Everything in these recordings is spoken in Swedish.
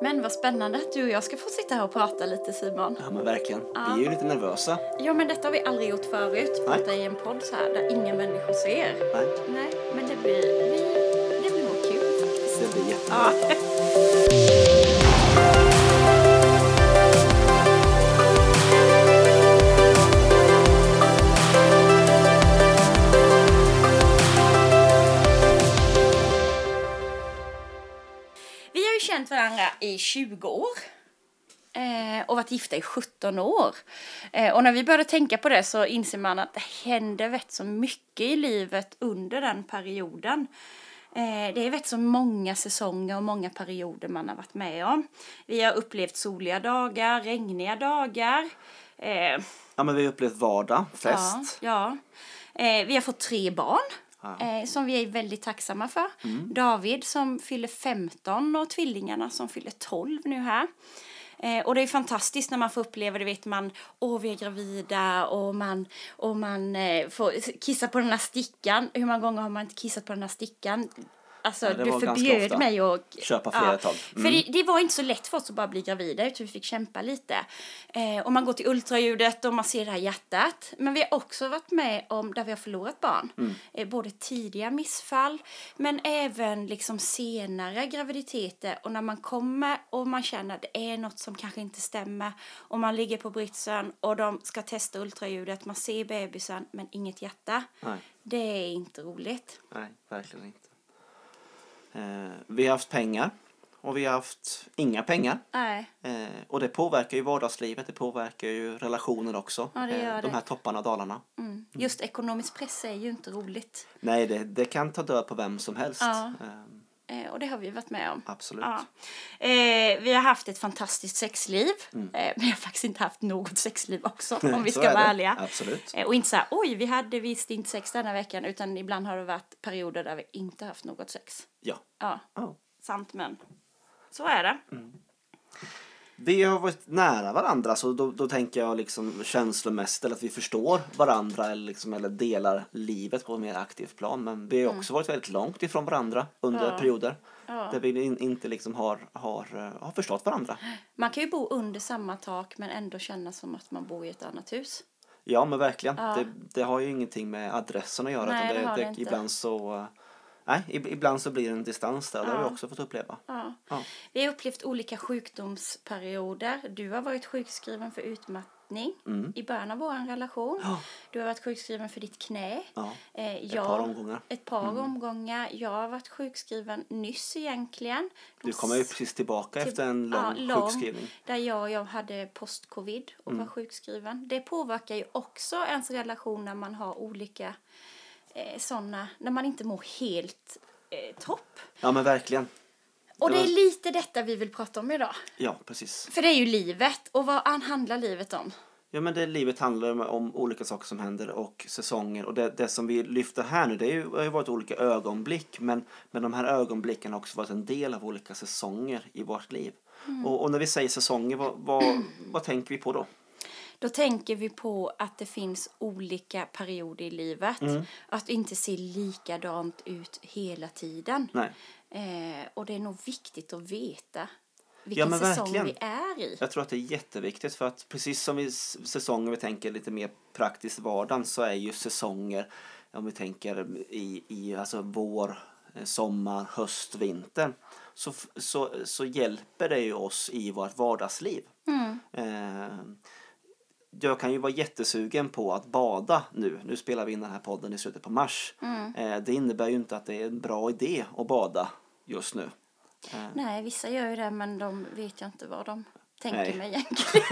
Men vad spännande att du och jag ska få sitta här och prata lite Simon. Ja men verkligen. Vi är ju lite nervösa. Ja men detta har vi aldrig gjort förut. Nej. Prata i en podd så här där inga människor ser. Nej, Nej, men det blir, vi, det blir nog kul faktiskt. det blir jättebra. Ja. Känt varandra i 20 år. Eh, och varit gifta i 17 år. Eh, och när vi började tänka på det så inser man att det händer vet så mycket i livet under den perioden. Eh, det är vet så många säsonger och många perioder man har varit med om. Vi har upplevt soliga dagar, regniga dagar. Ja men vi har upplevt vardag, fest. Ja, ja. Vi har fått tre barn. Mm. Eh, som vi är väldigt tacksamma för. David som fyller 15 och tvillingarna som fyller 12 nu här. Eh, och det är fantastiskt när man får uppleva det, vet man, åh vi är gravida och man, och man eh, får kissa på den här stickan. Hur många gånger har man inte kissat på den här stickan? Alltså Ja, du förbjöd mig att Köpa flera ett tag. för det, det var inte så lätt för oss att bara bli gravida utan vi fick kämpa lite. Eh, och man går till ultraljudet och man ser det här hjärtat. Men vi har också varit med om där vi har förlorat barn. Mm. Eh, både tidiga missfall men även liksom senare graviditeter. Och när man kommer och man känner att det är något som kanske inte stämmer. Och man ligger på britsen och de ska testa ultraljudet. Man ser bebisen men inget hjärta. Nej, Det är inte roligt. nej, verkligen inte. Eh, vi har haft pengar och vi har haft inga pengar. Nej. Eh, och det påverkar ju vardagslivet, det påverkar ju relationer också. Ja, gör de här topparna och dalarna. Mm. Just ekonomisk press är ju inte roligt. Nej, det, det kan ta död på vem som helst. Ja. Eh, Eh, och det har vi varit med om. absolut. Ja. Eh, vi har haft ett fantastiskt sexliv. Mm. Eh, men jag har faktiskt inte haft något sexliv också, om vi ska är vara det. ärliga. Absolut. Eh, och inte så här, oj, vi hade visst inte sex denna veckan, utan ibland har det varit perioder där vi inte haft något sex. Ja. Ja, Ja. sant men så är det. Vi har varit nära varandra så då, då tänker jag liksom känslomässigt eller att vi förstår varandra eller, liksom, eller delar livet på ett mer aktivt plan. Men vi har också varit väldigt långt ifrån varandra under Mm. Ja. perioder Ja. där vi in, inte liksom har, har, eh, har förstått varandra. Man kan ju bo under samma tak men ändå känna som att man bor i ett annat hus. Ja men verkligen. Ja. Det, det har ju ingenting med adressen att göra. Nej, det har det inte. Ibland så Nej, ib- ibland så blir det en distans där. Det har vi också fått uppleva. Vi har upplevt olika sjukdomsperioder. Du har varit sjukskriven för utmattning i början av vår relation. Mm. Ja. Du har varit sjukskriven för ditt knä. Ja. Eh, Ett jag- par omgångar. Mm. Ett par omgångar. Jag har varit sjukskriven nyss egentligen. De Du kommer ju precis tillbaka Till- efter en lång, ja, lång. sjukskrivning. Där jag, jag hade post-covid och Mm. var sjukskriven. Det påverkar ju också ens relation när man har olika eh, sådana, när man inte mår helt eh, topp. Ja men verkligen. Och Det är lite detta vi vill prata om idag. Ja precis. För det är ju livet. Och vad an- handlar livet om? Ja men det livet handlar om, olika saker som händer och säsonger och det, det som vi lyfter här nu det är ju, har ju varit olika ögonblick men, men de här ögonblicken har också varit en del av olika säsonger i vårt liv. Och, och när vi säger säsonger vad, vad, vad tänker vi på då? Då tänker vi på att det finns olika perioder i livet. Mm. Att inte ser likadant ut hela tiden. Eh, och det är nog viktigt att veta vilken men säsong verkligen. vi är i. Jag tror att det är jätteviktigt för att precis som i säsonger vi tänker lite mer praktiskt vardagen så är ju säsonger om vi tänker i, i alltså vår, eh, sommar, höst, vinter så, så, så hjälper det ju oss i vårt vardagsliv. Mm. Eh, jag kan ju vara jättesugen på att bada nu. Nu spelar vi in den här podden i slutet på mars. Mm. Eh, det innebär ju inte att det är en bra idé att bada just nu. Eh, Nej, vissa gör ju det men de vet jag inte vad de tänker Nej. med egentligen.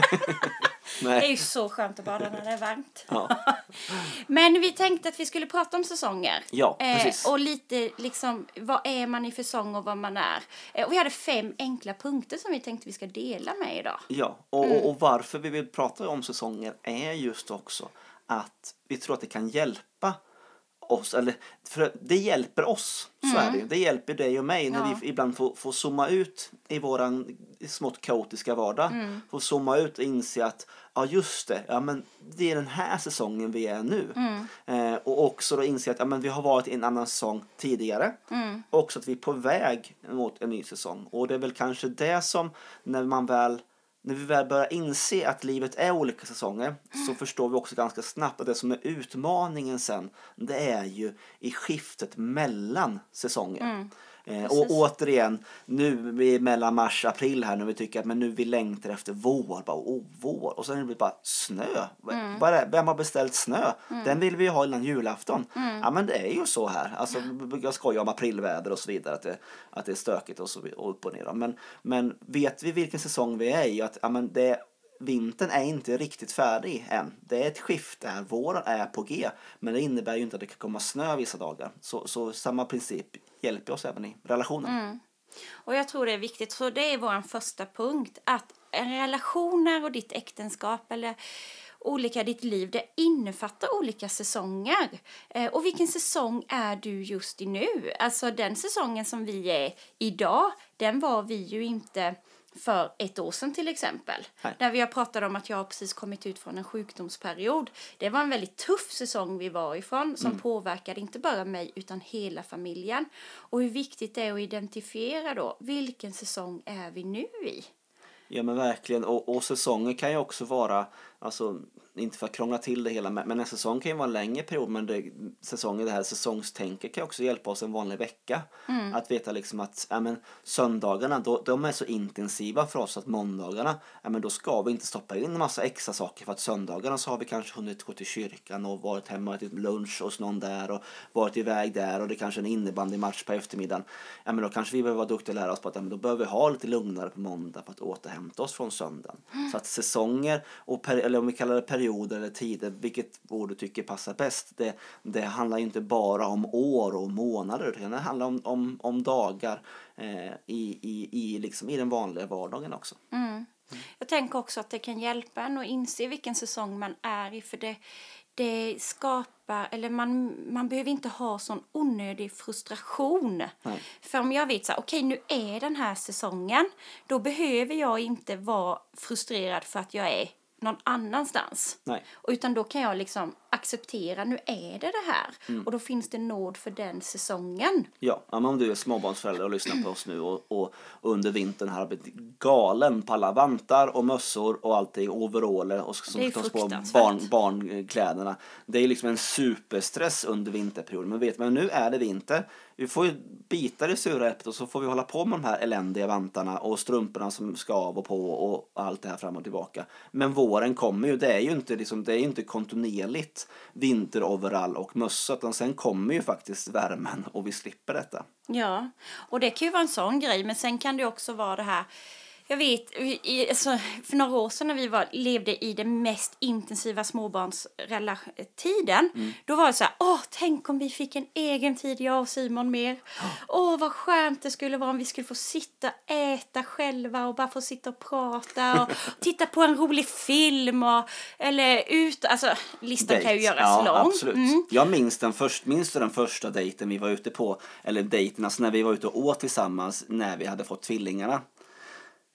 Det är nej. ju så skönt att bada när det är varmt. Ja. Men vi tänkte att vi skulle prata om säsonger. Ja, precis. Eh, och lite liksom, vad är man i för säsong och vad man är. Eh, och vi hade fem enkla punkter som vi tänkte vi ska dela med idag. Ja, och, Mm. och varför vi vill prata om säsonger är just också att vi tror att det kan hjälpa oss, eller för det hjälper oss, så är det ju. Det hjälper dig och mig när Mm. Ja. vi ibland får, får zooma ut i våran smått kaotiska vardag. Mm. Får zooma ut och inse att, ja just det, ja men det är den här säsongen vi är nu. Mm. Eh, och också då inse att ja, men vi har varit i en annan säsong tidigare. Mm. Och också att vi är på väg mot en ny säsong. Och det är väl kanske det som, när man väl när vi väl börjar inse att livet är olika säsonger så förstår vi också ganska snabbt att det som är utmaningen sen det är ju i skiftet mellan säsonger. Mm. Eh, och Precis. återigen, nu mellan mars och april här när vi tycker att men nu vi längtar efter vår. Bara, oh, vår. Och sen är det bara snö. Bara, vem har beställt snö? Den vill vi ju ha innan julafton. Ja men det är ju så här. Alltså, jag skojar om aprilväder och så vidare. Att det, att det är stökigt och så och upp och ner. Men, men vet vi vilken säsong vi är i? Att, ja, men det, vintern är inte riktigt färdig än. Det är ett skifte här. Våren är på G. Men det innebär ju inte att det kan komma snö vissa dagar. Så, så samma princip hjälper oss även i relationen. Mm. Och jag tror det är viktigt, så det är vår första punkt, att relationer och ditt äktenskap eller olika ditt liv, det innefattar olika säsonger. Eh, och vilken säsong är du just i nu? Alltså den säsongen som vi är idag, den var vi ju inte för ett år sedan till exempel. Nej. Där vi har pratat om att jag precis kommit ut från en sjukdomsperiod. Det var en väldigt tuff säsong vi var ifrån som påverkade inte bara mig utan hela familjen. Och hur viktigt det är att identifiera då, vilken säsong är vi nu i? Ja men verkligen. Och, och säsonger kan ju också vara, alltså inte för att krångla till det hela, men en säsong kan ju vara en längre period. Men det, säsonger, det här säsongstänket kan också hjälpa oss en vanlig vecka. Att veta liksom att ja, men, söndagarna, då, de är så intensiva för oss att måndagarna, ja, men då ska vi inte stoppa in en massa extra saker. För att söndagarna så har vi kanske hunnit gå till kyrkan och varit hemma och ätit lunch hos någon där och varit iväg där och det kanske är en innebandymatch på eftermiddagen. Ja men då kanske vi behöver vara duktiga och lära oss på att ja, men då behöver vi ha lite lugnare på måndag för att återhämta oss från söndagen. Så att säsonger, och per, eller om vi kallar det perioder eller tider, vilket ord du tycker passar bäst, det, det handlar inte bara om år och månader utan det handlar om, om, om dagar eh, i, i, i, liksom, i den vanliga vardagen också. Jag tänker också att det kan hjälpa en att inse vilken säsong man är i för det, det skapar, eller man, man behöver inte ha sån onödig frustration. Nej. För om jag vet så här, okej nu är den här säsongen, då behöver jag inte vara frustrerad för att jag är någon annanstans. Nej. Utan då kan jag liksom acceptera, nu är det det här. Mm. Och då finns det nåd för den säsongen. Ja, men om du är småbarnsförälder och lyssnar på oss nu och, och under vintern har blivit galen på alla vantar och mössor och allting, overaller och som tas på barn, barnkläderna. Det är liksom en superstress under vinterperioden. Men vet man, nu är det vinter. Vi får ju bita det sura äpplet och så får vi hålla på med de här eländiga vantarna och strumporna som ska av och på och allt det här fram och tillbaka. Men våren kommer ju, det är ju inte, liksom, det är ju inte kontinuerligt vinteroverall och mössa utan sen kommer ju faktiskt värmen och vi slipper detta. Ja, och det kan ju vara en sån grej, men sen kan det också vara det här jag vet, i, alltså, för några år sedan när vi var, levde i den mest intensiva småbarnstiden, Mm. då var det så här, åh, tänk om vi fick en egen tid, jag och Simon mer. Åh, vad skönt det skulle vara om vi skulle få sitta, äta själva och bara få sitta och prata och titta på en rolig film och, eller ut, alltså listan kan ju Date. göras ja, lång. Absolut. Mm. Jag minns den, först, minns den första dejten vi var ute på, eller dejten, alltså när vi var ute och åt tillsammans när vi hade fått tvillingarna.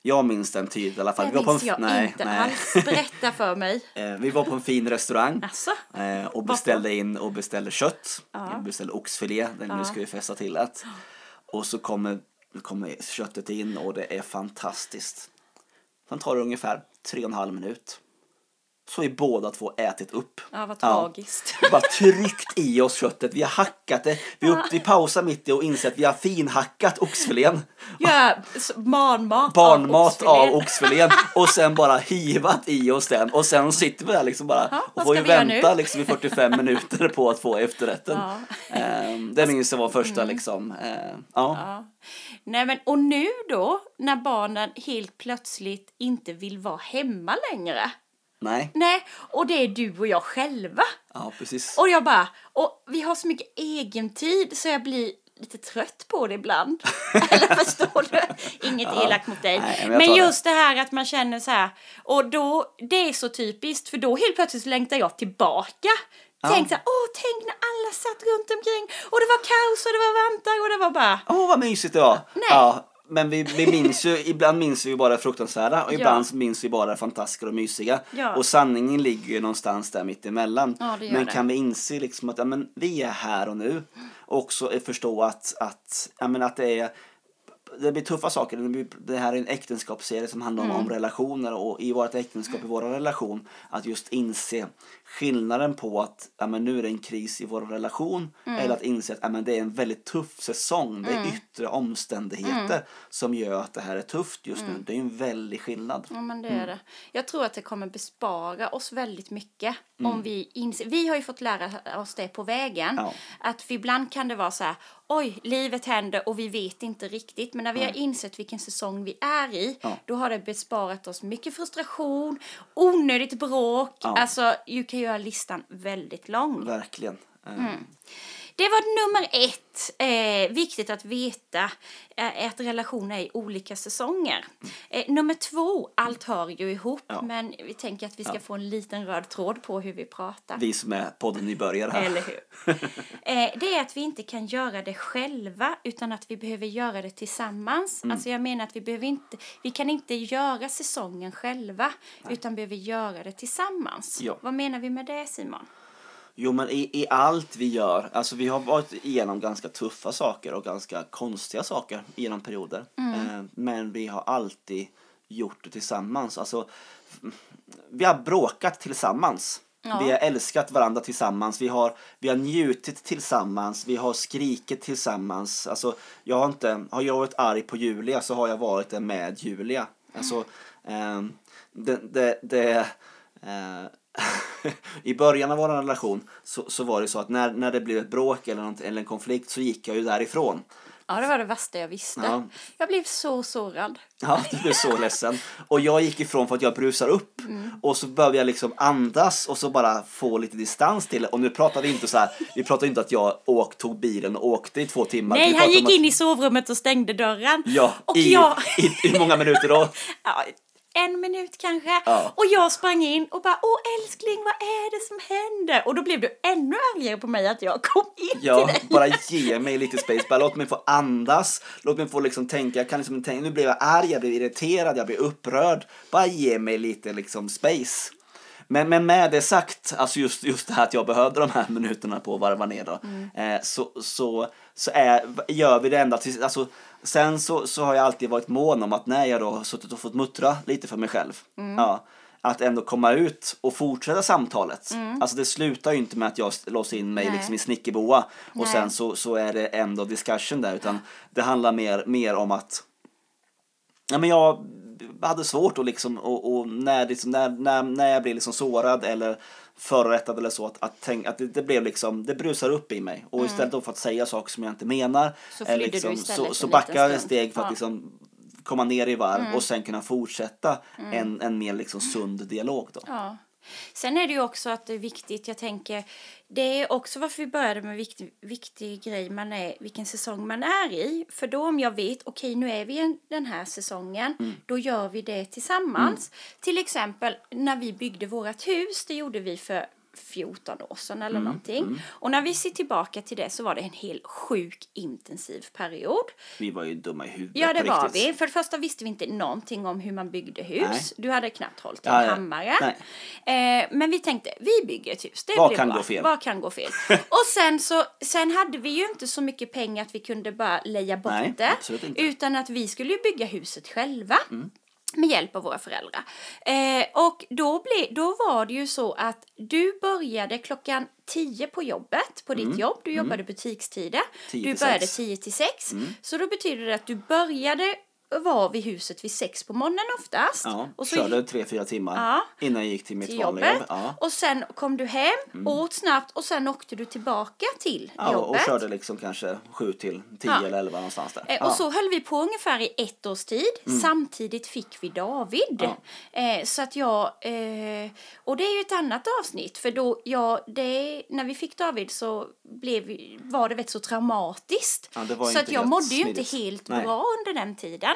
Jag minns den tydligt i alla fall. Det Vi var på en, jag nej, inte nej. alls. Berätta för mig. Eh, Vi var på en fin restaurang Alltså? och beställde in och beställde kött. Vi beställde oxfilé, den Ja. nu ska vi fästa till att. Och så kommer, kommer köttet in och det är fantastiskt. Sen tar det ungefär tre och en halv minut. Så är båda två ätit upp. Ja, vad tragiskt. Vi bara tryckt i oss köttet. Vi har hackat det. Vi, upp, vi pausar mitt i och inser att vi har finhackat oxfilén. Ja, barnmat Barnmat av oxfilé. oxfilén. Och sen bara hivat i oss den. Och sen sitter vi där liksom bara Ja, och får ju vi vänta liksom i 45 minuter på att få efterrätten. Ja. Ehm, det minns jag var första liksom. ehm, ja. Ja. Nej, men, och nu då, när barnen helt plötsligt inte vill vara hemma längre. Nej. Nej, och det är du och jag själva. Ja, precis. Och jag bara, och vi har så mycket egen tid så jag blir lite trött på det ibland. Eller förstår du? Inget Ja. elakt mot dig. Nej, men men tar det. just det här att man känner så här, och då, det är så typiskt för då helt plötsligt längtar jag tillbaka Tänk så här, åh tänk när alla satt runt omkring och det var kaos och det var vantar och det var bara... Åh, vad mysigt det var. Nej. Ja, men vi, vi minns ju, ibland minns vi bara fruktansvärda och Ja. ibland så minns vi bara fantastiska och mysiga. Ja. Och sanningen ligger ju någonstans där mitt emellan. Ja, men det. kan vi inse liksom att ja, men vi är här och nu och också förstå att, att, ja, men att det är det blir tuffa saker. Det, blir, det här är en äktenskapsserie som handlar om, om relationer och i vårt äktenskap, i vår relation, att just inse skillnaden på att ja, men nu är det en kris i vår relation eller att inse att ja, men det är en väldigt tuff säsong. Det är yttre omständigheter som gör att det här är tufft just nu. Det är en väldig skillnad. Ja, men det Mm. är det. Jag tror att det kommer bespara oss väldigt mycket Mm. om vi inser. Vi har ju fått lära oss det på vägen. Ja. Att för ibland kan det vara så här, oj, livet händer och vi vet inte riktigt. Men när vi har insett vilken säsong vi är i, Ja. då har det besparat oss mycket frustration, onödigt bråk. Ja. Alltså, du kan göra listan väldigt lång. Verkligen. Eh, Mm. Det var nummer ett. Eh, viktigt att veta eh, att relationer är i olika säsonger. Eh, nummer två, allt hör ju ihop. Ja. Men vi tänker att vi ska få en liten röd tråd på hur vi pratar. Vi som är podden nybörjare här. Eller hur? eh, det är att vi inte kan göra det själva utan att vi behöver göra det tillsammans. Mm. Alltså jag menar att vi behöver inte, vi kan inte göra säsongen själva utan behöver göra det tillsammans. Ja. Vad menar vi med det Simon? Jo men i, i allt vi gör, alltså vi har varit igenom ganska tuffa saker och ganska konstiga saker genom perioder. Eh, men vi har alltid gjort det tillsammans. Alltså, vi har bråkat tillsammans. Ja. Vi har älskat varandra tillsammans, vi har, vi har njutit tillsammans, vi har skrikit tillsammans. Alltså, jag har, inte, har jag varit arg på Julia så har jag varit det med Julia. Alltså, ehm, det, det, det, eh, I början av vår relation så, så var det så att när, när det blev ett bråk eller, något, eller en konflikt så gick jag ju därifrån. Ja, det var det värsta jag visste. Ja. Jag blev så sårad. Ja, du blev så ledsen. Och jag gick ifrån för att jag brusar upp. Mm. Och så började jag liksom andas och så bara få lite distans till det. Och nu pratar vi inte så här, vi pratar inte att jag åk, tog bilen och åkte i två timmar. Nej, han gick att- in i sovrummet och stängde dörren. Ja, och i, jag... i, i många minuter då? ja, en minut kanske. Ja. Och jag sprang in och bara, åh älskling, vad är det som händer? Och då blev du ännu argare på mig att jag kom in Ja, till dig. bara ge mig lite space. Bara låt mig få andas. Låt mig få liksom tänka. Jag kan liksom tänka. Nu blev jag arg, jag blev irriterad, jag blev upprörd. Bara ge mig lite liksom space. Men, men med det sagt, alltså just, just det här att jag behövde de här minuterna på att varva ner då. Eh, så, så, så är, gör vi det ända tills, alltså sen så, så har jag alltid varit mån om att när jag då har suttit och fått muttra lite för mig själv. Ja, att ändå komma ut och fortsätta samtalet. Alltså det slutar ju inte med att jag låser in mig Nej. liksom i snickerboa och Nej. sen så, så är det ändå discussion där utan det handlar mer, mer om att ja, men jag hade svårt att liksom och, och när, liksom, när, när, när jag blev liksom sårad eller förorättad eller så att, att, tänk, att det, det blev liksom det brusar upp i mig och istället då för att säga saker som jag inte menar Mm. Så liksom, istället så, så backar jag ett steg för att Ja. Mm. liksom komma ner i varv och sen kunna fortsätta en, en mer liksom sund dialog då. Ja. Sen är det ju också att det är viktigt, jag tänker, det är också varför vi började med viktig, viktig grej man är, vilken säsong man är i. För då om jag vet, okej nu är vi i den här säsongen, Mm. då gör vi det tillsammans. Till exempel när vi byggde vårt hus, det gjorde vi för 14 år sedan Mm, eller någonting. Och när vi ser tillbaka till det så var det en hel sjuk intensiv period. Vi var ju dumma i huvudet Ja, det var riktigt. vi. För det första visste vi inte någonting om hur man byggde hus. Nej. Du hade knappt hållit en Ja, hammare. Eh, men vi tänkte, vi bygger ett hus. Det Vad kan bra. gå fel? Vad kan gå fel? Och sen så, sen hade vi ju inte så mycket pengar att vi kunde bara leja bort Nej, det. Mm. Utan att vi skulle ju bygga huset själva. Med hjälp av våra föräldrar. Eh, och då, ble, då var det ju så att du började klockan 10 på jobbet, på Mm. ditt jobb. Du jobbade butikstider. 10 Du började sex. 10 till 6. Så då betyder det att du började vara vid huset vid 6 på morgonen oftast. Ja, och så körde tre, fyra timmar Ja. innan jag gick till mitt till vanliga jobb. Ja. Och sen kom du hem, åt snabbt och sen åkte du tillbaka till Ja, och jobbet. körde liksom kanske sju till tio eller elva någonstans där. Eh. Och så höll vi på ungefär i ett års tid. Samtidigt fick vi David. Eh, så att jag, eh, och det är ju ett annat avsnitt för då, ja, det, när vi fick David så blev, var det rätt så traumatiskt. Var så att jag mådde ju smidigt. inte helt Nej. bra under den tiden.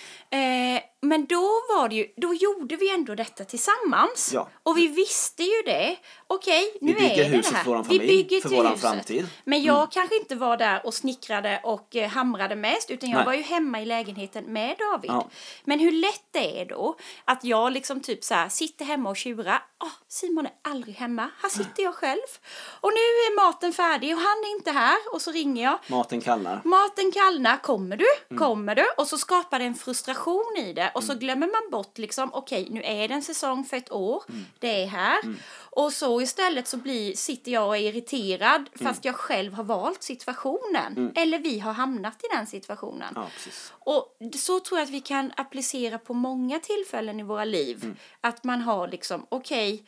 Eh, men då var det ju, då gjorde vi ändå detta tillsammans. Ja. Och vi visste ju det. Okej, nu Vi bygger är det huset det här. för våran vi familj, bygger för till våran huset. framtid. Men jag kanske inte var där och snickrade och eh, hamrade mest, utan jag Nej. var ju hemma i lägenheten med David. Ja. Men hur lätt det är då att jag liksom typ så här sitter hemma och tjurar. Ah, Simon är aldrig hemma, här sitter jag själv. Och nu är maten färdig och han är inte här. Och så ringer jag. Maten kallnar. Maten kallnar, kommer du? Mm. Kommer du? Och så skapar det en frustration i det och så glömmer man bort liksom, okej nu är det en säsong för ett år, Mm. det är här. Och så istället så blir, sitter jag och är irriterad Mm. fast jag själv har valt situationen. Eller vi har hamnat i den situationen. Ja. Och så tror jag att vi kan applicera på många tillfällen i våra liv. Mm. Att man har liksom, okej,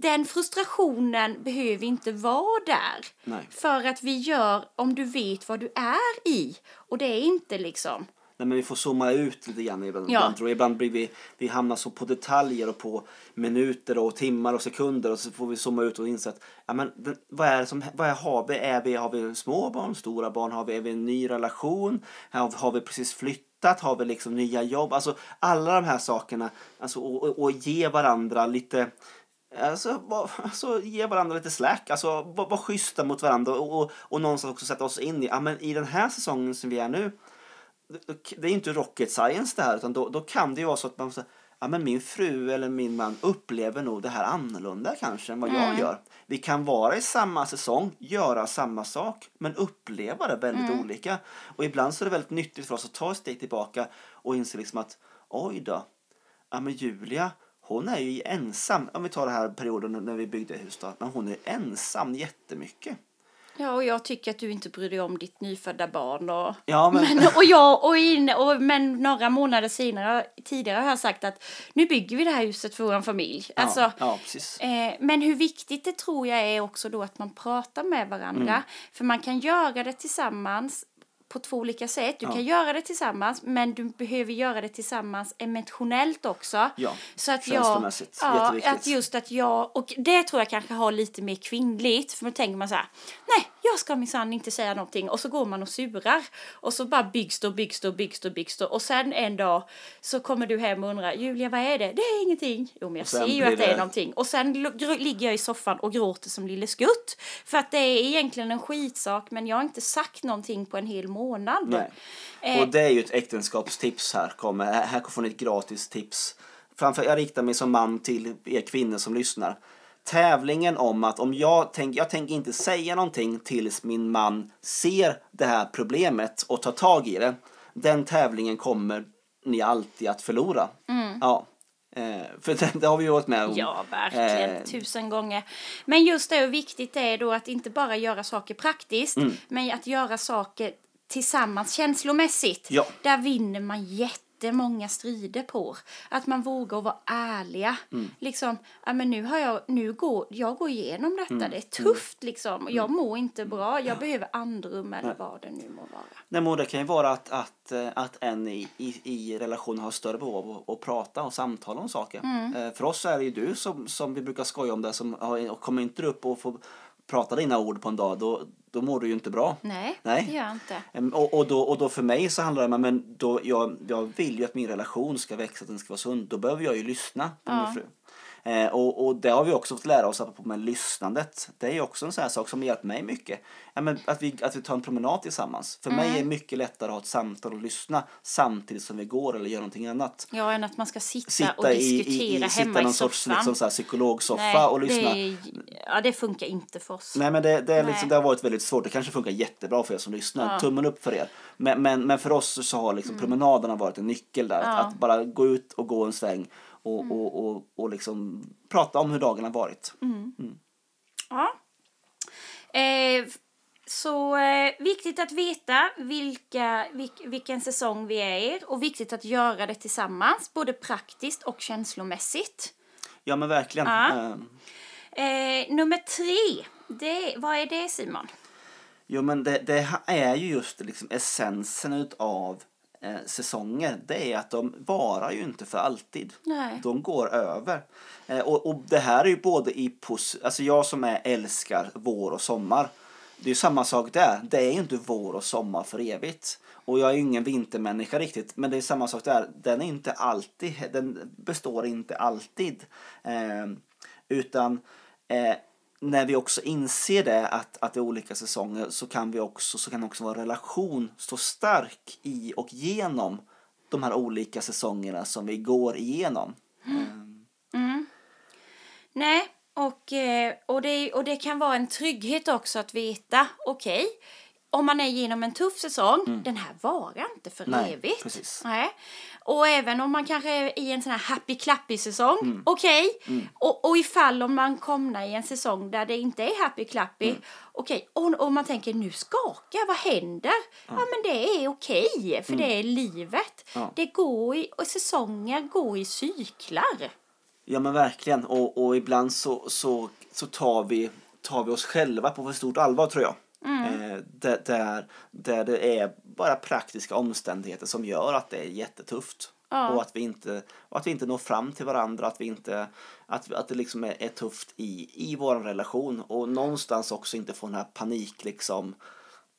den frustrationen behöver inte vara där. Nej. För att vi gör, om du vet vad du är i. Och det är inte liksom, Nej, men vi får zooma ut lite grann ibland. Ja. Jag. ibland blir vi, vi hamnar så på detaljer och på minuter och timmar och sekunder och så får vi zooma ut och inse att ja, men, vad är det som vad är, har vi? Är vi? Har vi små barn, stora barn? Har vi, är vi en ny relation? Har, har vi precis flyttat? Har vi liksom nya jobb? Alltså alla de här sakerna. Alltså, och, och, och ge varandra lite Alltså, var, alltså ge varandra lite slack, alltså var, var schyssta mot varandra och, och, och någonstans också sätta oss in i, ja men i den här säsongen som vi är nu, det är inte rocket science det här utan då, då kan det ju vara så att man säger ja men min fru eller min man upplever nog det här annorlunda kanske än vad jag gör. Vi kan vara i samma säsong, göra samma sak men uppleva det väldigt olika. Och ibland så är det väldigt nyttigt för oss att ta ett steg tillbaka och inse liksom att oj då, ja men Julia hon är ju ensam, om vi tar den här perioden när vi byggde hus då, men hon är ensam jättemycket. Ja och jag tycker att du inte bryr dig om ditt nyfödda barn och Ja, men- men, och jag och, in, och men några månader senare, tidigare har jag sagt att nu bygger vi det här huset för vår familj. Alltså, ja, ja, precis. Eh, men hur viktigt det tror jag är också då att man pratar med varandra. Mm. För man kan göra det tillsammans på två olika sätt. Du Ja. kan göra det tillsammans men du behöver göra det tillsammans emotionellt också. Ja, Så att jag, ja, att just att jag, och det tror jag kanske har lite mer kvinnligt. För då tänker man så här, nej jag ska minsann inte säga någonting. Och så går man och surar. Och så bara byggs det och byggs det och byggs det och byggs det. Och sen en dag så kommer du hem och undrar, Julia vad är det? Det är ingenting. Jo men jag ser ju att det är någonting. Och sen ligger jag i soffan och gråter som lille skutt. För att det är egentligen en skitsak men jag har inte sagt någonting på en hel månad. Nej. Eh. Och det är ju ett äktenskapstips här. Kommer. Här här får ni ett gratis tips. Framför, jag riktar mig som man till er kvinnor som lyssnar. Tävlingen om att om jag tänker, jag tänker inte säga någonting tills min man ser det här problemet och tar tag i det. Den tävlingen kommer ni alltid att förlora. Ja. Eh, för det, det har vi ju varit med om. Ja, verkligen. Eh, Tusen gånger. Men just det, hur viktigt det är då att inte bara göra saker praktiskt, Mm. men att göra saker tillsammans känslomässigt. Ja. Där vinner man jättemånga strider på. Att man vågar vara ärliga. Mm. Liksom, ja men nu har jag, nu går, jag går igenom detta, Mm. det är tufft liksom. Och Jag mår inte bra, jag behöver andrum eller vad det nu må vara. Nej, men det kan ju vara att, att, eh, att en i, i, i relationen har större behov av att, prata och samtala om saker. Eh, För oss är det ju du som, som vi brukar skoja om det, som har, kommer inte upp och får prata dina ord på en dag, då, då mår du ju inte bra. Nej, Nej. det gör jag inte. Och, och, då, och då för mig så handlar det om men då jag, jag vill ju att min relation ska växa, att den ska vara sund. Då behöver jag ju lyssna på Ja. min fru. Eh, och, och det har vi också fått lära oss på med lyssnandet. Det är också en sån sak som hjälpt mig mycket. Ja, men att, vi, att vi tar en promenad tillsammans. För mig är det mycket lättare att ha ett samtal och lyssna samtidigt som vi går eller gör någonting annat. Ja, än att man ska sitta, och Sitta i, diskutera i, i, hemma sitta i någon soffan. sorts liksom, så här, psykologsoffa Nej, och lyssna. Det, ja, det funkar inte för oss. Nej men det, det, är liksom, det har varit väldigt svårt. Det kanske funkar jättebra för er som lyssnar. Tummen upp för er. Men, men, men för oss så har liksom promenaderna varit en nyckel där. Mm. Ja. Mm. Att, att bara gå ut och gå en sväng och, och, och, och liksom prata om hur dagen har varit. Ja. Eh, så eh, viktigt att veta vilka, vilk, vilken säsong vi är i och viktigt att göra det tillsammans, både praktiskt och känslomässigt. Ja men verkligen. Ja. Eh, Eh, nummer tre, det, vad är det Simon? Jo men det, det är ju just liksom essensen utav eh, säsonger. Det är att de varar ju inte för alltid. Nej. De går över. Eh, och, och det här är ju både i pos- alltså jag som är älskar vår och sommar. det är ju samma sak där. Det är ju inte vår och sommar för evigt. Och jag är ju ingen vintermänniska riktigt, men det är samma sak där. Den är inte alltid, den består inte alltid. Eh, utan eh, när vi också inser det att, att det är olika säsonger så kan vi också, så kan också vår relation stå stark i och genom de här olika säsongerna som vi går igenom. Mm. mm. Nej, och, eh, och, det, och det kan vara en trygghet också att veta, okej, om man är genom en tuff säsong, den här varar inte för Nej, evigt. precis. Nej. Och även om man kanske är i en sån här happy clappy säsong, Mm. okej. Och, och ifall om man kommer i en säsong där det inte är happy clappy, Mm. okej. Och, och man tänker nu skakar, vad händer? Ja, men det är okej, för det är livet. Mm. Ja. Det går i, och säsonger går i cyklar. Ja men verkligen och, och ibland så, så, så tar, vi, tar vi oss själva på för stort allvar tror jag. Eh, där, där, det är bara praktiska omständigheter som gör att det är jättetufft. Ja. Och att vi inte, att vi inte når fram till varandra, att, vi inte, att, att det liksom är, är tufft i, i vår relation. Och någonstans också inte få den här panik liksom.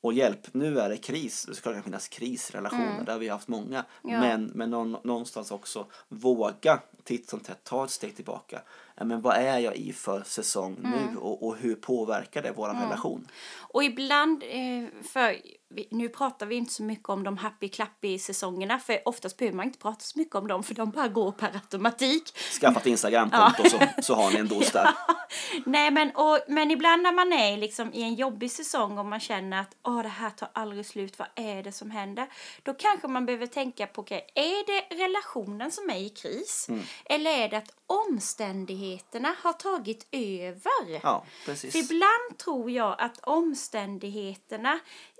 Och hjälp, nu är det kris. Det ska finnas krisrelationer, där har vi haft många. Ja. Men, men någon, någonstans också våga titt som tätt ta ett steg tillbaka. Men vad är jag i för säsong nu och, och hur påverkar det vår relation? Och ibland, eh, för vi- nu pratar vi inte så mycket om de happy clappy säsongerna för oftast behöver man inte prata så mycket om dem för de bara går per automatik. Skaffa ett Instagramkonto så, så har ni en dos där. Nej men, och, men ibland när man är liksom i en jobbig säsong och man känner att Åh, det här tar aldrig slut, vad är det som händer? Då kanske man behöver tänka på, okej, är det relationen som är i kris? Eller är det att omständigheterna har tagit över? Ja, precis. För ibland tror jag att omständigheterna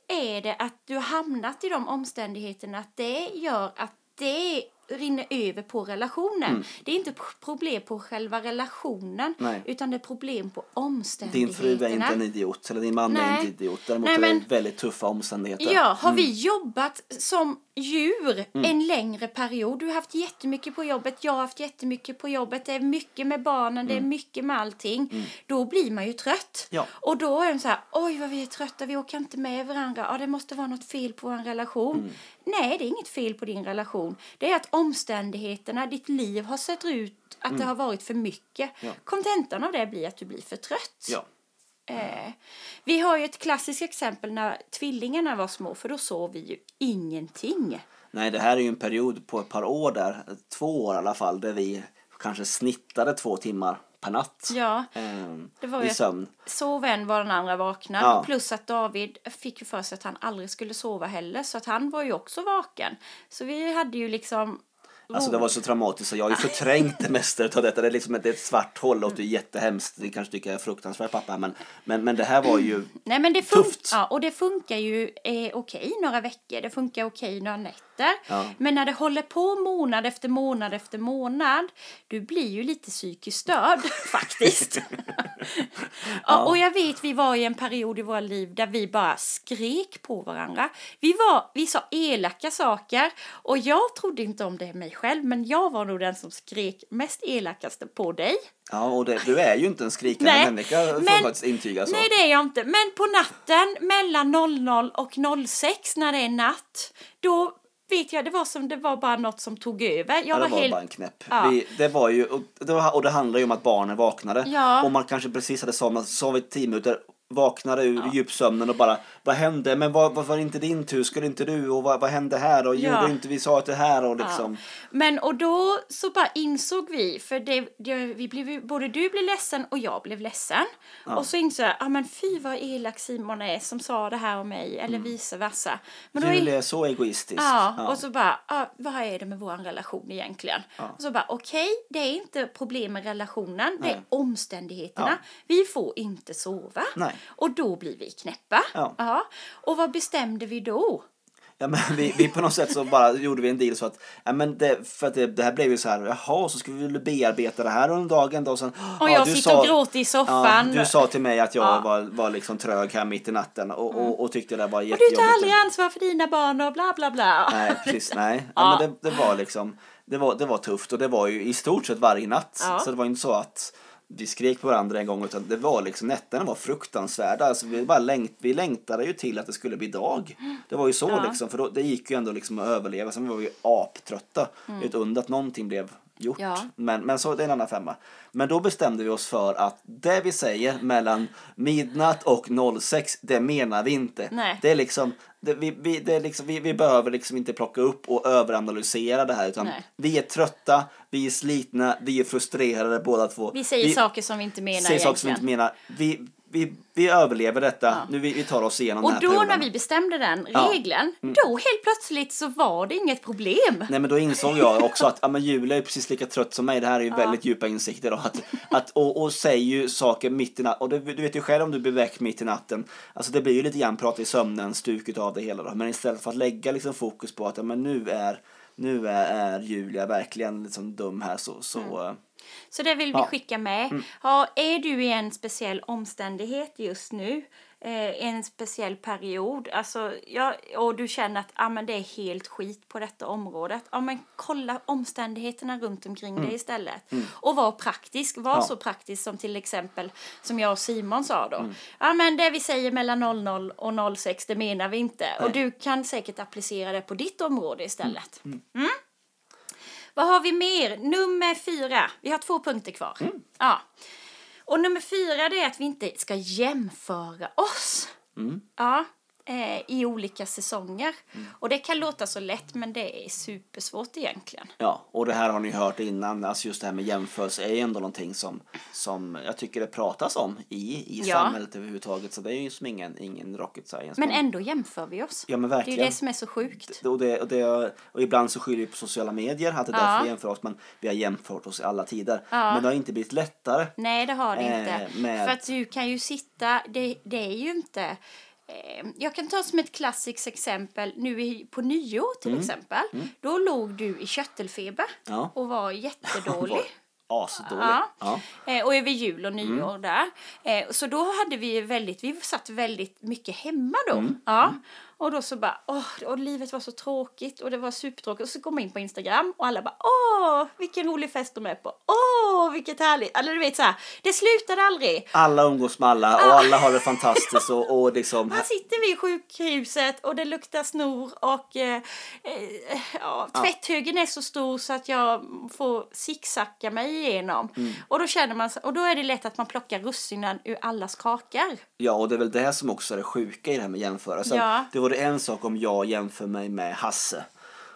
är det att du har hamnat i de omständigheterna att det gör att det rinner över på relationen. Det är inte problem på själva relationen Mm. Nej. utan det är problem på Din omständigheterna. fru är inte en idiot, eller din man är Nej. inte idiot. Däremot Nej, är det men- väldigt tuffa omständigheter. Ja, har vi jobbat som djur en längre period, du har haft jättemycket på jobbet, jag har haft jättemycket på jobbet, det är mycket med barnen, det är mycket med allting, då blir man ju trött. Ja. Och då är de så här, oj vad vi är trötta, vi orkar inte med varandra, ja det måste vara något fel på vår relation. Nej, det är inget fel på din relation. Det är att omständigheterna, ditt liv har sett ut att det har varit för mycket. Ja. Kontentan av det blir att du blir för trött. Ja. Eh, vi har ju ett klassiskt exempel när tvillingarna var små, för då sov vi ju ingenting. Nej, det här är ju en period på ett par år där, två år i alla fall, där vi kanske snittade två timmar per natt. Ja, ehm, det var ju- sömn. sov en var den andra vaknad. Ja. Plus att David fick ju för sig att han aldrig skulle sova heller, så att han var ju också vaken. Så vi hade ju liksom... Alltså det var så traumatiskt så jag har ju förträngt det mesta av detta. Det är liksom ett, ett svart hål och det är jättehemskt. Det kanske tycker jag är fruktansvärt pappa. Men, men, men det här var ju Nej men det Tufft. Ja, och det funkar ju eh, okej några veckor, det funkar okej några nätter. Ja. Men när det håller på månad efter månad efter månad, du blir ju lite psykiskt störd faktiskt. ja. Och jag vet, vi var i en period i våra liv där vi bara skrek på varandra. Vi, var, vi sa elaka saker och jag trodde inte om det mig själv, men jag var nog den som skrek mest elakaste på dig. Ja, och det, du är ju inte en skrikande Nej, människa får men- faktiskt intyga så. Nej, det är jag inte. Men på natten mellan 00 och 06 när det är natt, då vet jag, det var som det var bara något som tog över. Jag Ja, det var, var helt... bara en knäpp. Ja. Vi, det var ju, och det, var, och det handlar ju om att barnen vaknade. Ja. Och man kanske precis hade somnat, sovit tio minuter, vaknade ur djupsömnen och bara Vad hände? Men vad, vad var det inte din tur? Skulle inte du? Och vad, vad hände här? Och Ja. gjorde inte vi sa att det här? Och liksom. Men och då så bara insåg vi, för det, det, vi blev, både du blev ledsen och jag blev ledsen. Och så insåg jag, ja men fy vad elak Simon är som sa det här om mig, eller vice versa. Men då Julia är så egoistisk. Ja, och så bara, ja, vad är det med vår relation egentligen? Och så bara, okej, det är inte problem med relationen, det är Nej. omständigheterna. Ja. Vi får inte sova. Nej. Och då blir vi knäppa. Ja. Och vad bestämde vi då? Ja, men vi, vi på något sätt så bara gjorde vi en deal så att, ja, men det, för att det, det här blev ju så här, jaha, så ska vi väl bearbeta det här under dagen då. Och, sen, Och ja, jag du sitter och gråter i soffan. Ja, du sa till mig att jag Ja. Mm. var, var liksom trög här mitt i natten och, och, och tyckte det var och du jättejobbigt. tar aldrig ansvar för dina barn och bla bla bla. Nej, precis, nej. Ja. Men det, det var liksom, det var, det var tufft och det var ju i stort sett varje natt. Så det var inte så att vi skrek på varandra en gång utan det var liksom nätterna var fruktansvärda. Alltså vi, bara längt, vi längtade ju till att det skulle bli dag. Det var ju så Ja. liksom för då, det gick ju ändå liksom att överleva. Sen var vi ju aptrötta. Är ett under att någonting blev gjort. Ja. Men, men så det är en annan femma. Men då bestämde vi oss för att det vi säger mellan midnatt och 06 det menar vi inte. Nej. Det är liksom det, vi, vi, det är liksom, vi, vi behöver liksom inte plocka upp och överanalysera det här utan Nej. vi är trötta, vi är slitna, vi är frustrerade båda två. Vi säger saker som vi inte menar säger saker som vi inte menar. Vi, vi, vi överlever detta. Nu vi, vi tar oss igenom Och den här då perioden. när vi bestämde den Ja. Mm. regeln, då helt plötsligt så var det inget problem. Nej men då insåg jag också att ja, men Julia är precis lika trött som mig. Det här är ju väldigt djupa insikter. Då, att, att, och, och säger ju saker mitt i natten. Och det, du vet ju själv om du blir väck mitt i natten. Alltså det blir ju lite grann prata i sömnen, stuket av det hela. Då. Men istället för att lägga liksom fokus på att ja, men nu är nu är, är Julia verkligen liksom dum här så, så eh, Så det vill vi Ja. skicka med. Mm. Ja, är du i en speciell omständighet just nu, eh, en speciell period, alltså, ja, och du känner att ah, men det är helt skit på detta området, ja, men kolla omständigheterna runt omkring dig istället. Och var praktisk, var Mm. Ja. så praktisk som till exempel som jag och Simon sa då. Mm. Ja, men det vi säger mellan 00 och 06, det menar vi inte. Och du kan säkert applicera det på ditt område istället. Mm. Vad har vi mer? Nummer fyra. Vi har två punkter kvar. Ja. Och nummer fyra det är att vi inte ska jämföra oss. Ja. Eh, I olika säsonger. Och det kan låta så lätt men det är supersvårt egentligen. Ja, och det här har ni hört innan. Alltså just det här med jämförelse är ju ändå någonting som, som jag tycker det pratas om i, i Ja. samhället överhuvudtaget. Så det är ju som ingen, ingen rocket science. Men ändå jämför vi oss. Ja, men Det är verkligen. ju det som är så sjukt. och, det, och, det, och ibland så skyller vi på sociala medier att det är Ja. därför vi jämför oss. Men vi har jämfört oss i alla tider. Men det har inte blivit lättare. Nej, det har det Eh, inte. med- För att du kan ju sitta, det, det är ju inte... Eh, jag kan ta som ett klassiskt exempel, nu i, på nyår till exempel. Då låg du i köttelfeber Mm. Ja. och var jättedålig. Asdålig. Ja. Ja. Eh, och över jul och nyår Mm. där. Eh, så då hade vi väldigt, vi satt väldigt mycket hemma då. Mm. Ja. Och då så bara, åh, och livet var så tråkigt och det var supertråkigt. Och så kom man in på Instagram och alla bara, åh, vilken rolig fest de är på. Åh, vilket härligt. Eller du vet så här, det slutade aldrig. Alla umgås med alla och alla har det fantastiskt. Och, och liksom, Här sitter vi i sjukhuset och det luktar snor och eh, eh, ja, tvätthögen är så stor så att jag får zigzacka mig igenom. Mm. Och då känner man och då är det lätt att man plockar russinen ur allas kakor. Ja, och det är väl det som också är det sjuka i det här med jämförelsen. Ja. Det vore en sak om jag jämför mig med Hasse.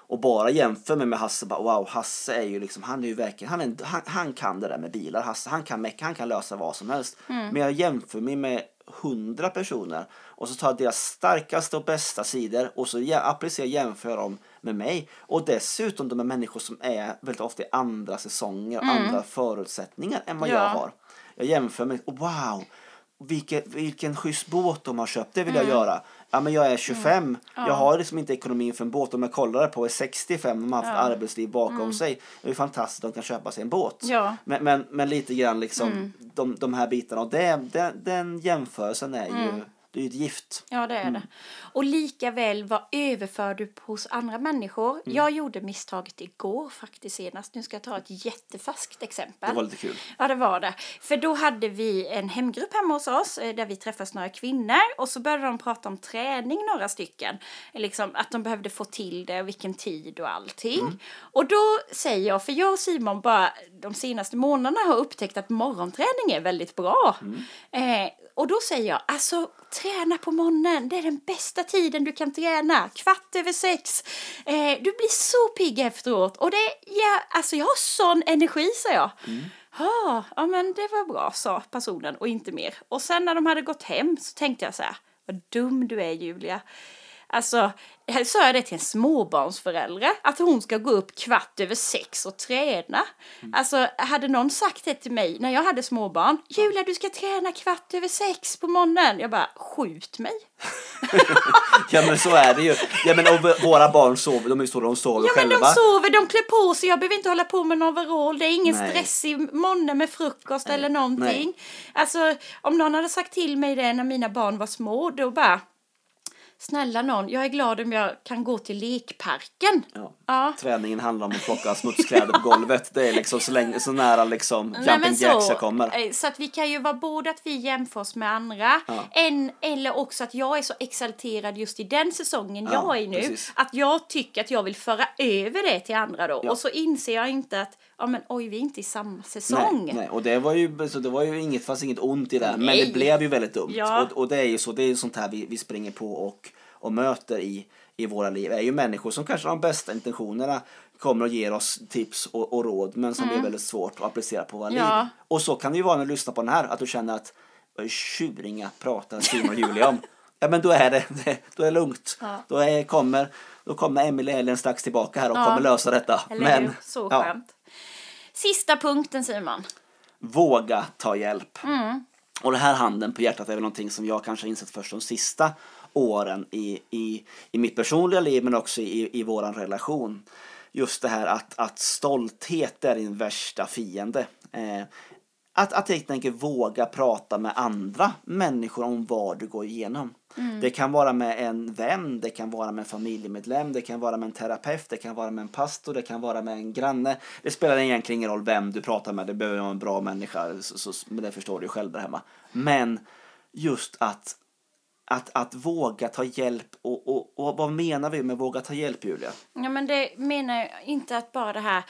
Och bara jämför mig med Hasse, bara wow, Hasse är ju liksom, han är ju verkligen, han, är, han, han kan det där med bilar, Hasse, han kan mecka, han kan lösa vad som helst. Mm. Men jag jämför mig med hundra personer och så tar jag deras starkaste och bästa sidor och så applicerar jämför dem med mig. Och dessutom de är människor som är väldigt ofta i andra säsonger och andra förutsättningar än vad Mm. Ja. jag har. Jag jämför mig, och wow, vilken, vilken schysst båt de har köpt, det vill Mm. jag göra. Ja men jag är 25, jag har liksom inte ekonomin för en båt. Om jag kollar på är 65, de har haft arbetsliv bakom sig. Det är fantastiskt att de kan köpa sig en båt. Mm. Ja. Mm. Men, men, men lite grann liksom de, de här bitarna och det, den, den jämförelsen är Mm. ju, det är ju ett gift. Ja, det är Mm. det. Och lika väl, vad överför du hos andra människor? Mm. Jag gjorde misstaget igår faktiskt senast. Nu ska jag ta ett jättefärskt exempel. Det var lite kul. Ja, det var det. För då hade vi en hemgrupp hemma hos oss eh, där vi träffas några kvinnor och så började de prata om träning, några stycken. Liksom att de behövde få till det och vilken tid och allting. Och då säger jag, för jag och Simon bara de senaste månaderna har upptäckt att morgonträning är väldigt bra. Eh, och då säger jag, alltså träna på morgonen, det är den bästa tiden du kan träna. Kvart över sex. Eh, du blir så pigg efteråt. Och det, ja, alltså jag har sån energi, säger jag. Ja, ja men det var bra, sa personen och inte mer. Och sen när de hade gått hem så tänkte jag så här, vad dum du är Julia. Alltså, här sa jag det till en småbarnsförälder, att hon ska gå upp kvart över sex och träna. Alltså, hade någon sagt det till mig när jag hade småbarn, Julia du ska träna kvart över sex på morgonen. Jag bara, skjut mig. Ja men så är det ju. Ja men och våra barn sover, de är ju stora, de sover Ja men själva. de sover, de klär på sig, jag behöver inte hålla på med en overall, det är ingen Nej. stress i morgonen med frukost eller någonting. Nej. Alltså om någon hade sagt till mig det när mina barn var små, då bara snälla någon, jag är glad om jag kan gå till lekparken. Ja. Ja. Träningen handlar om att plocka smutskläder på golvet. Det är liksom så, länge, så nära liksom Nej, jumping men jacks jag så, kommer. eh, så att vi kan ju vara både att vi jämför oss med andra Ja. en, eller också att jag är så exalterad just i den säsongen Ja, jag är nu precis. att jag tycker att jag vill föra över det till andra då och så inser jag inte att ja men oj vi är inte i samma säsong. Nej, nej, och det var ju, så det var ju inget, fanns inget ont i det, men Nej. det blev ju väldigt dumt. Ja. Och, och det är ju så, det är ju sånt här vi, vi springer på och, och möter i, i våra liv. Det är ju människor som kanske har de bästa intentionerna kommer och ger oss tips och, och råd, men som blir väldigt svårt att applicera på våra Mm. Ja. liv. Och så kan det ju vara när du lyssnar på den här, att du känner att tjuringa pratar Simon och Julia om. Ja men då är det, då är det lugnt. Ja. Då, är, kommer, då kommer Emelie Ellen strax tillbaka här och Ja. kommer lösa detta. Eller men, hur? Så ja. Sista punkten Simon. Våga ta hjälp. Mm. Och det här handen på hjärtat är väl någonting som jag kanske har insett först de sista åren i, i, i mitt personliga liv men också i, i våran relation. Just det här att, att stolthet är din värsta fiende. Eh, att, att helt enkelt våga prata med andra människor om vad du går igenom. Det kan vara med en vän, det kan vara med en familjemedlem, det kan vara med en terapeut, det kan vara med en pastor, det kan vara med en granne. Det spelar egentligen ingen roll vem du pratar med, det behöver vara en bra människa, så, så, men det förstår du själv där hemma. Men just att, att, att våga ta hjälp, och, och, och vad menar vi med våga ta hjälp Julia? Ja men det menar jag inte att bara det här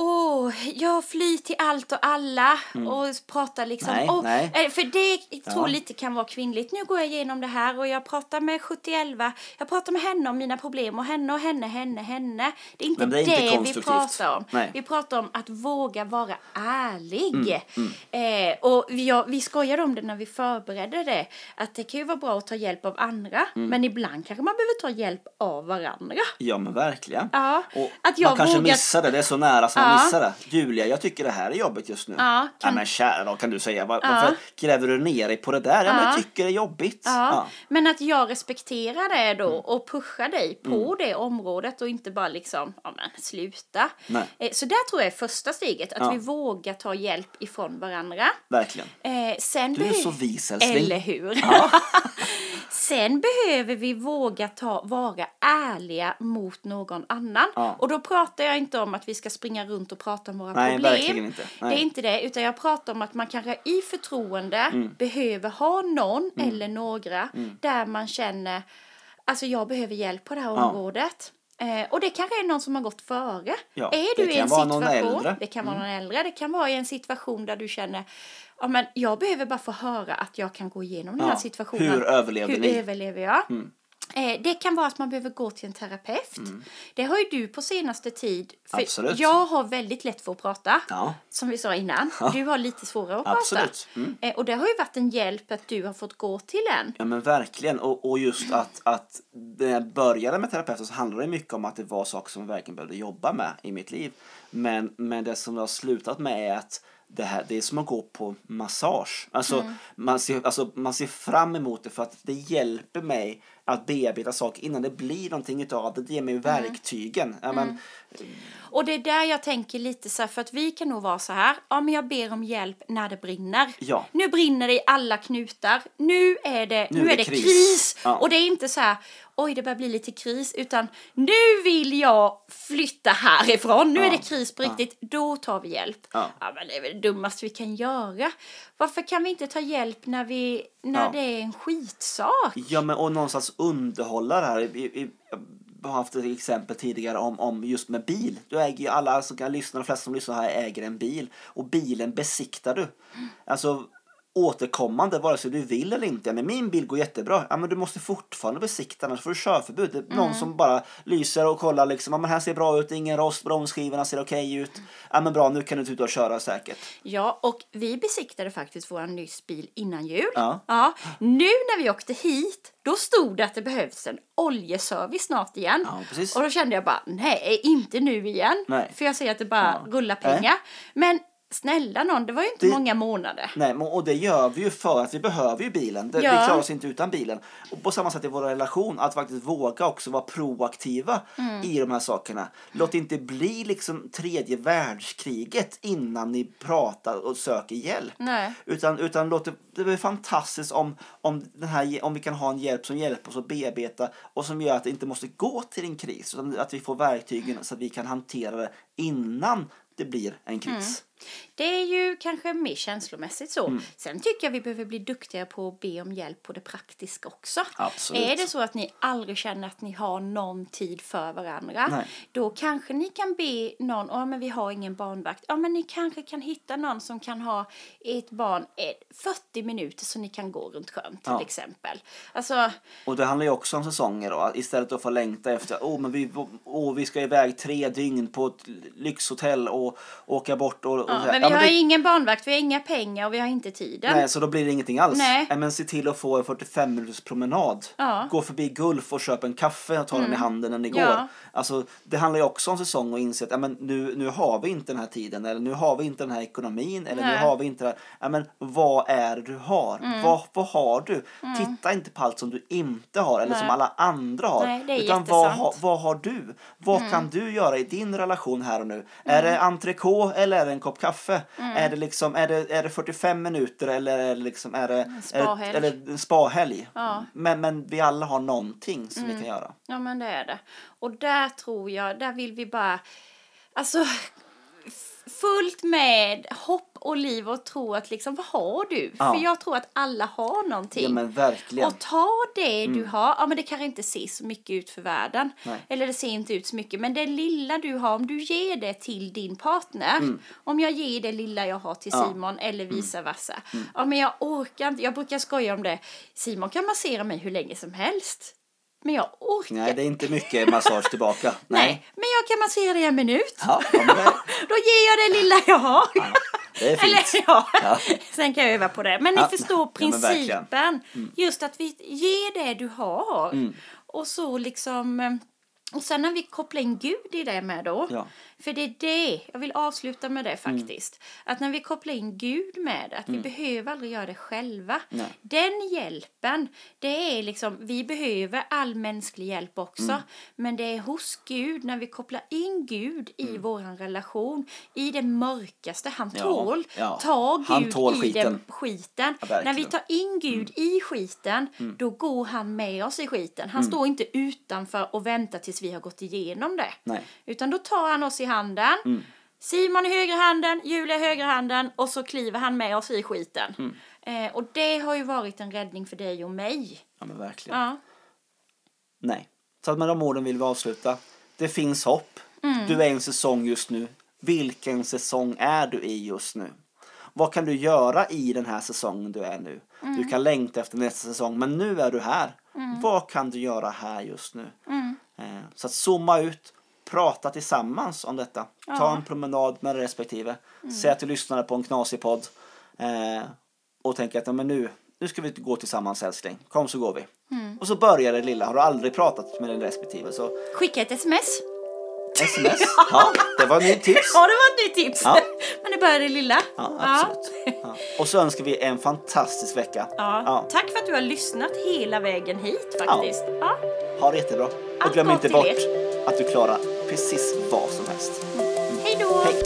Åh, jag flyr till allt och alla och pratar liksom. Nej, åh, nej. eh, För det Ja. tror lite kan vara kvinnligt. Nu går jag igenom det här och jag pratar med 71 Jag pratar med henne om mina problem och henne och henne, henne, henne. Det är inte Men det det, är inte vi pratar om. Nej. Vi pratar om att våga vara ärlig. Mm, Eh, och vi, ja, vi skojade om det när vi förberedde det. Att det kan ju vara bra att ta hjälp av andra. Mm. Men ibland kanske man behöver ta hjälp av varandra. Ja men verkligen. Ja, Och att jag man kanske vågar- missar det, det är så nära som man Ja. missar det. Julia, jag tycker det här är jobbigt just nu. Ja, ja kan- men kära då kan du säga, Var, Ja. varför gräver du ner dig på det där? Ja, men jag Ja. tycker det är jobbigt. Ja, men att jag respekterar det då Mm. och pushar dig på det området och inte bara liksom, ja men sluta. Nej. Eh, Så där tror jag är första steget, att Ja. vi vågar ta hjälp ifrån varandra. Verkligen. Eh, sen Du är behö- så vis älskling. Eller hur? Sen behöver vi våga ta, vara ärliga mot någon annan. Ja. Och då pratar jag inte om att vi ska springa runt och prata om våra Nej, problem. inte. Nej. Det är inte det, utan jag pratar om att man kanske i förtroende Mm. behöver ha någon eller några där man känner, alltså jag behöver hjälp på det här Ja. området. Eh, och det kanske är någon som har gått före. Ja, är du i en situation. Mm. det kan vara någon äldre, det kan vara i en situation där du känner Ja, men jag behöver bara få höra att jag kan gå igenom den Ja. här situationen. Hur överlevde Hur ni? Mm. överlever jag? Eh, det kan vara att man behöver gå till en terapeut. Det har ju du på senaste tid. För Mm. Absolut. Jag har väldigt lätt för att prata. Ja. Som vi sa innan. Du har lite svårare att Absolut. prata. Eh, och det har ju varit en hjälp att du har fått gå till en. Ja men verkligen och, och just att, att när jag började med terapeuten så handlade det mycket om att det var saker som jag verkligen behövde jobba med i mitt liv. Men, men det som det har slutat med är att det, här, det är som att gå på massage. Alltså, Mm. man, ser, alltså, man ser fram emot det för att det hjälper mig att bearbeta saker innan det blir någonting utav det. Det ger mig Mm. verktygen. Ja, men, Och det är där jag tänker lite så här, för att vi kan nog vara så här, ja men jag ber om hjälp när det brinner. Ja. Nu brinner det i alla knutar, nu är det, nu är det kris. kris. Ja. Och det är inte så här, oj det börjar bli lite kris, utan nu vill jag flytta härifrån, nu Ja. är det kris på riktigt, då tar vi hjälp. Ja. men det är väl det dummaste vi kan göra. Varför kan vi inte ta hjälp när, vi, när det är en skitsak? Ja, men och någonstans underhålla det här. I, i, jag har haft ett exempel tidigare om, om just med bil. Du äger ju alla som kan lyssna, de flesta som lyssnar här äger en bil. Och bilen besiktar du. Alltså återkommande vare sig du vill eller inte. Men min bil går jättebra. Ja, men du måste fortfarande besikta annars får du körförbud. Det är någon som bara lyser och kollar liksom. Ja, men här ser bra ut, ingen rost, bromsskivorna ser okej ut. Ja, men bra, nu kan du ut och köra säkert. Ja, och vi besiktade faktiskt vår bil innan jul. Ja. Ja. Nu när vi åkte hit, då stod det att det behövs en oljeservice snart igen. Ja, precis. Och då kände jag bara, nej, inte nu igen. Nej. För jag ser att det bara Ja. rullar pengar. Men snälla någon, det var ju inte Det- många månader. Nej, och det gör vi ju för att vi behöver ju bilen. Det, Ja. Vi klarar oss inte utan bilen. Och på samma sätt i vår relation, att faktiskt våga också vara proaktiva Mm. i de här sakerna. Låt det inte bli liksom tredje världskriget innan ni pratar och söker hjälp. Nej. Utan, utan låt det, det är fantastiskt om, om, den här, om vi kan ha en hjälp som hjälper oss att bearbeta och som gör att det inte måste gå till en kris. Utan att vi får verktygen så att vi kan hantera det innan det blir en kris. Det är ju kanske mer känslomässigt så. Mm. Sen tycker jag vi behöver bli duktigare på att be om hjälp på det praktiska också. Absolut. Är det så att ni aldrig känner att ni har någon tid för varandra, Nej. då kanske ni kan be någon, ja men vi har ingen barnvakt, ja men ni kanske kan hitta någon som kan ha ett barn eh, 40 minuter så ni kan gå runt sjön till Ja. exempel. Alltså, Och det handlar ju också om säsonger då. Istället för att få längta efter, åh men vi, åh, vi ska iväg tre dygn på ett lyxhotell och åka bort och, och ja, så här. men vi Ja, har det- ingen barnvakt, vi har inga pengar och vi har inte tiden. Nej, så då blir det ingenting alls. Nej. Men se till att få en 45 minuters promenad. Ja. Mm. Gå förbi Gulf och köpa en kaffe och ta den i handen när ni går. Ja. Alltså, det handlar ju också om säsong och inse att men nu, nu har vi inte den här tiden eller nu har vi inte den här ekonomin eller nu Nej. har vi inte det här. Men vad är det du har? Mm. Vad, vad har du? Titta inte på allt som du inte har eller Nej. som alla andra har. Nej, det är utan vad, ha, vad har du? Vad Mm. kan du göra i din relation här och nu? Är det entrecote eller är det en kopp kaffe? Mm. Är, det liksom, är, det, är det 45 minuter eller är det, liksom, är det, är spahelg. det, eller en spahelg? Ja. Men, men vi alla har någonting som Mm. vi kan göra. Ja men det är det. Och där tror jag, där vill vi bara, alltså fullt med hopp och liv och tro att liksom, vad har du? Ja. För jag tror att alla har någonting. Ja men verkligen. Och ta det du har, ja men det kanske inte ser så mycket ut för världen. Nej. Eller det ser inte ut så mycket, men det lilla du har, om du ger det till din partner. Om jag ger det lilla jag har till Mm. Ja. Mm. Simon eller vice versa. Ja men jag orkar inte, jag brukar skoja om det. Simon kan massera mig hur länge som helst. Men jag orkar Nej det är inte mycket massage tillbaka. Nej, men jag kan massera dig en minut. Ja, ja, men Då ger jag det lilla jag har. Det är fint. Eller ja, Ja. sen kan jag öva på det. Men Ja, ni förstår ja, men verkligen. Mm. principen. Just att vi ger det du har. Och så liksom... eh, Och sen när vi kopplar in Gud i det med då. Ja. För det är det, jag vill avsluta med det faktiskt. Att när vi kopplar in Gud med att vi behöver aldrig göra det själva. Nej. Den hjälpen, det är liksom, vi behöver all mänsklig hjälp också. Men det är hos Gud, när vi kopplar in Gud i våran relation, i det mörkaste, han Ja, tål, ja. ta Gud Han tål i skiten. den skiten. Ja, när vi tar in Gud i skiten, då går han med oss i skiten. Han står inte utanför och väntar tills vi har gått igenom det. Nej. Utan då tar han oss i handen. Simon i högra handen, Julia i högra handen och så kliver han med oss i skiten. Eh, och det har ju varit en räddning för dig och mig. Ja men verkligen. Ja. Nej. Så att med de orden vill vi avsluta. Det finns hopp. Mm. Du är i en säsong just nu. Vilken säsong är du i just nu? Vad kan du göra i den här säsongen du är nu? Mm. Du kan längta efter nästa säsong, men nu är du här. Vad kan du göra här just nu? Mm. Eh, Så att zooma ut, prata tillsammans om detta. Ta en promenad med respektive. Mm. Säg att du lyssnar på en knasig podd. Eh, och tänker att ja, men nu, nu ska vi gå tillsammans älskling. Kom så går vi. Mm. Och så börjar det lilla. Har du aldrig pratat med din respektive så Skicka ett sms. sms. Ja, det var ett nytt tips. Ja, det var ett nytt tips. Ja. Men det börjar det lilla. Ja, absolut. Ja. Och så önskar vi en fantastisk vecka. Ja. Ja. Tack för att du har lyssnat hela vägen hit faktiskt. Ja. Ha det jättebra. Och Allt glöm inte bort er. att du klarar precis vad som helst. Hej då! Hej.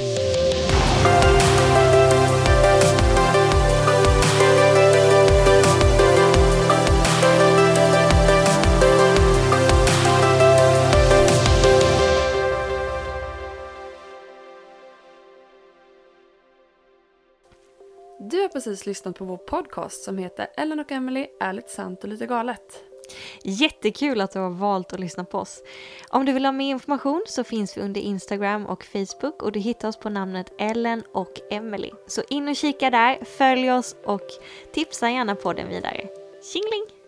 Du har precis lyssnat på vår podcast som heter Ellen och Emily är lite sant och lite galet. Jättekul att du har valt att lyssna på oss. Om du vill ha mer information så finns vi under Instagram och Facebook och du hittar oss på namnet Ellen och Emily. Så in och kika där, följ oss och tipsa gärna på den vidare. Tjingeling!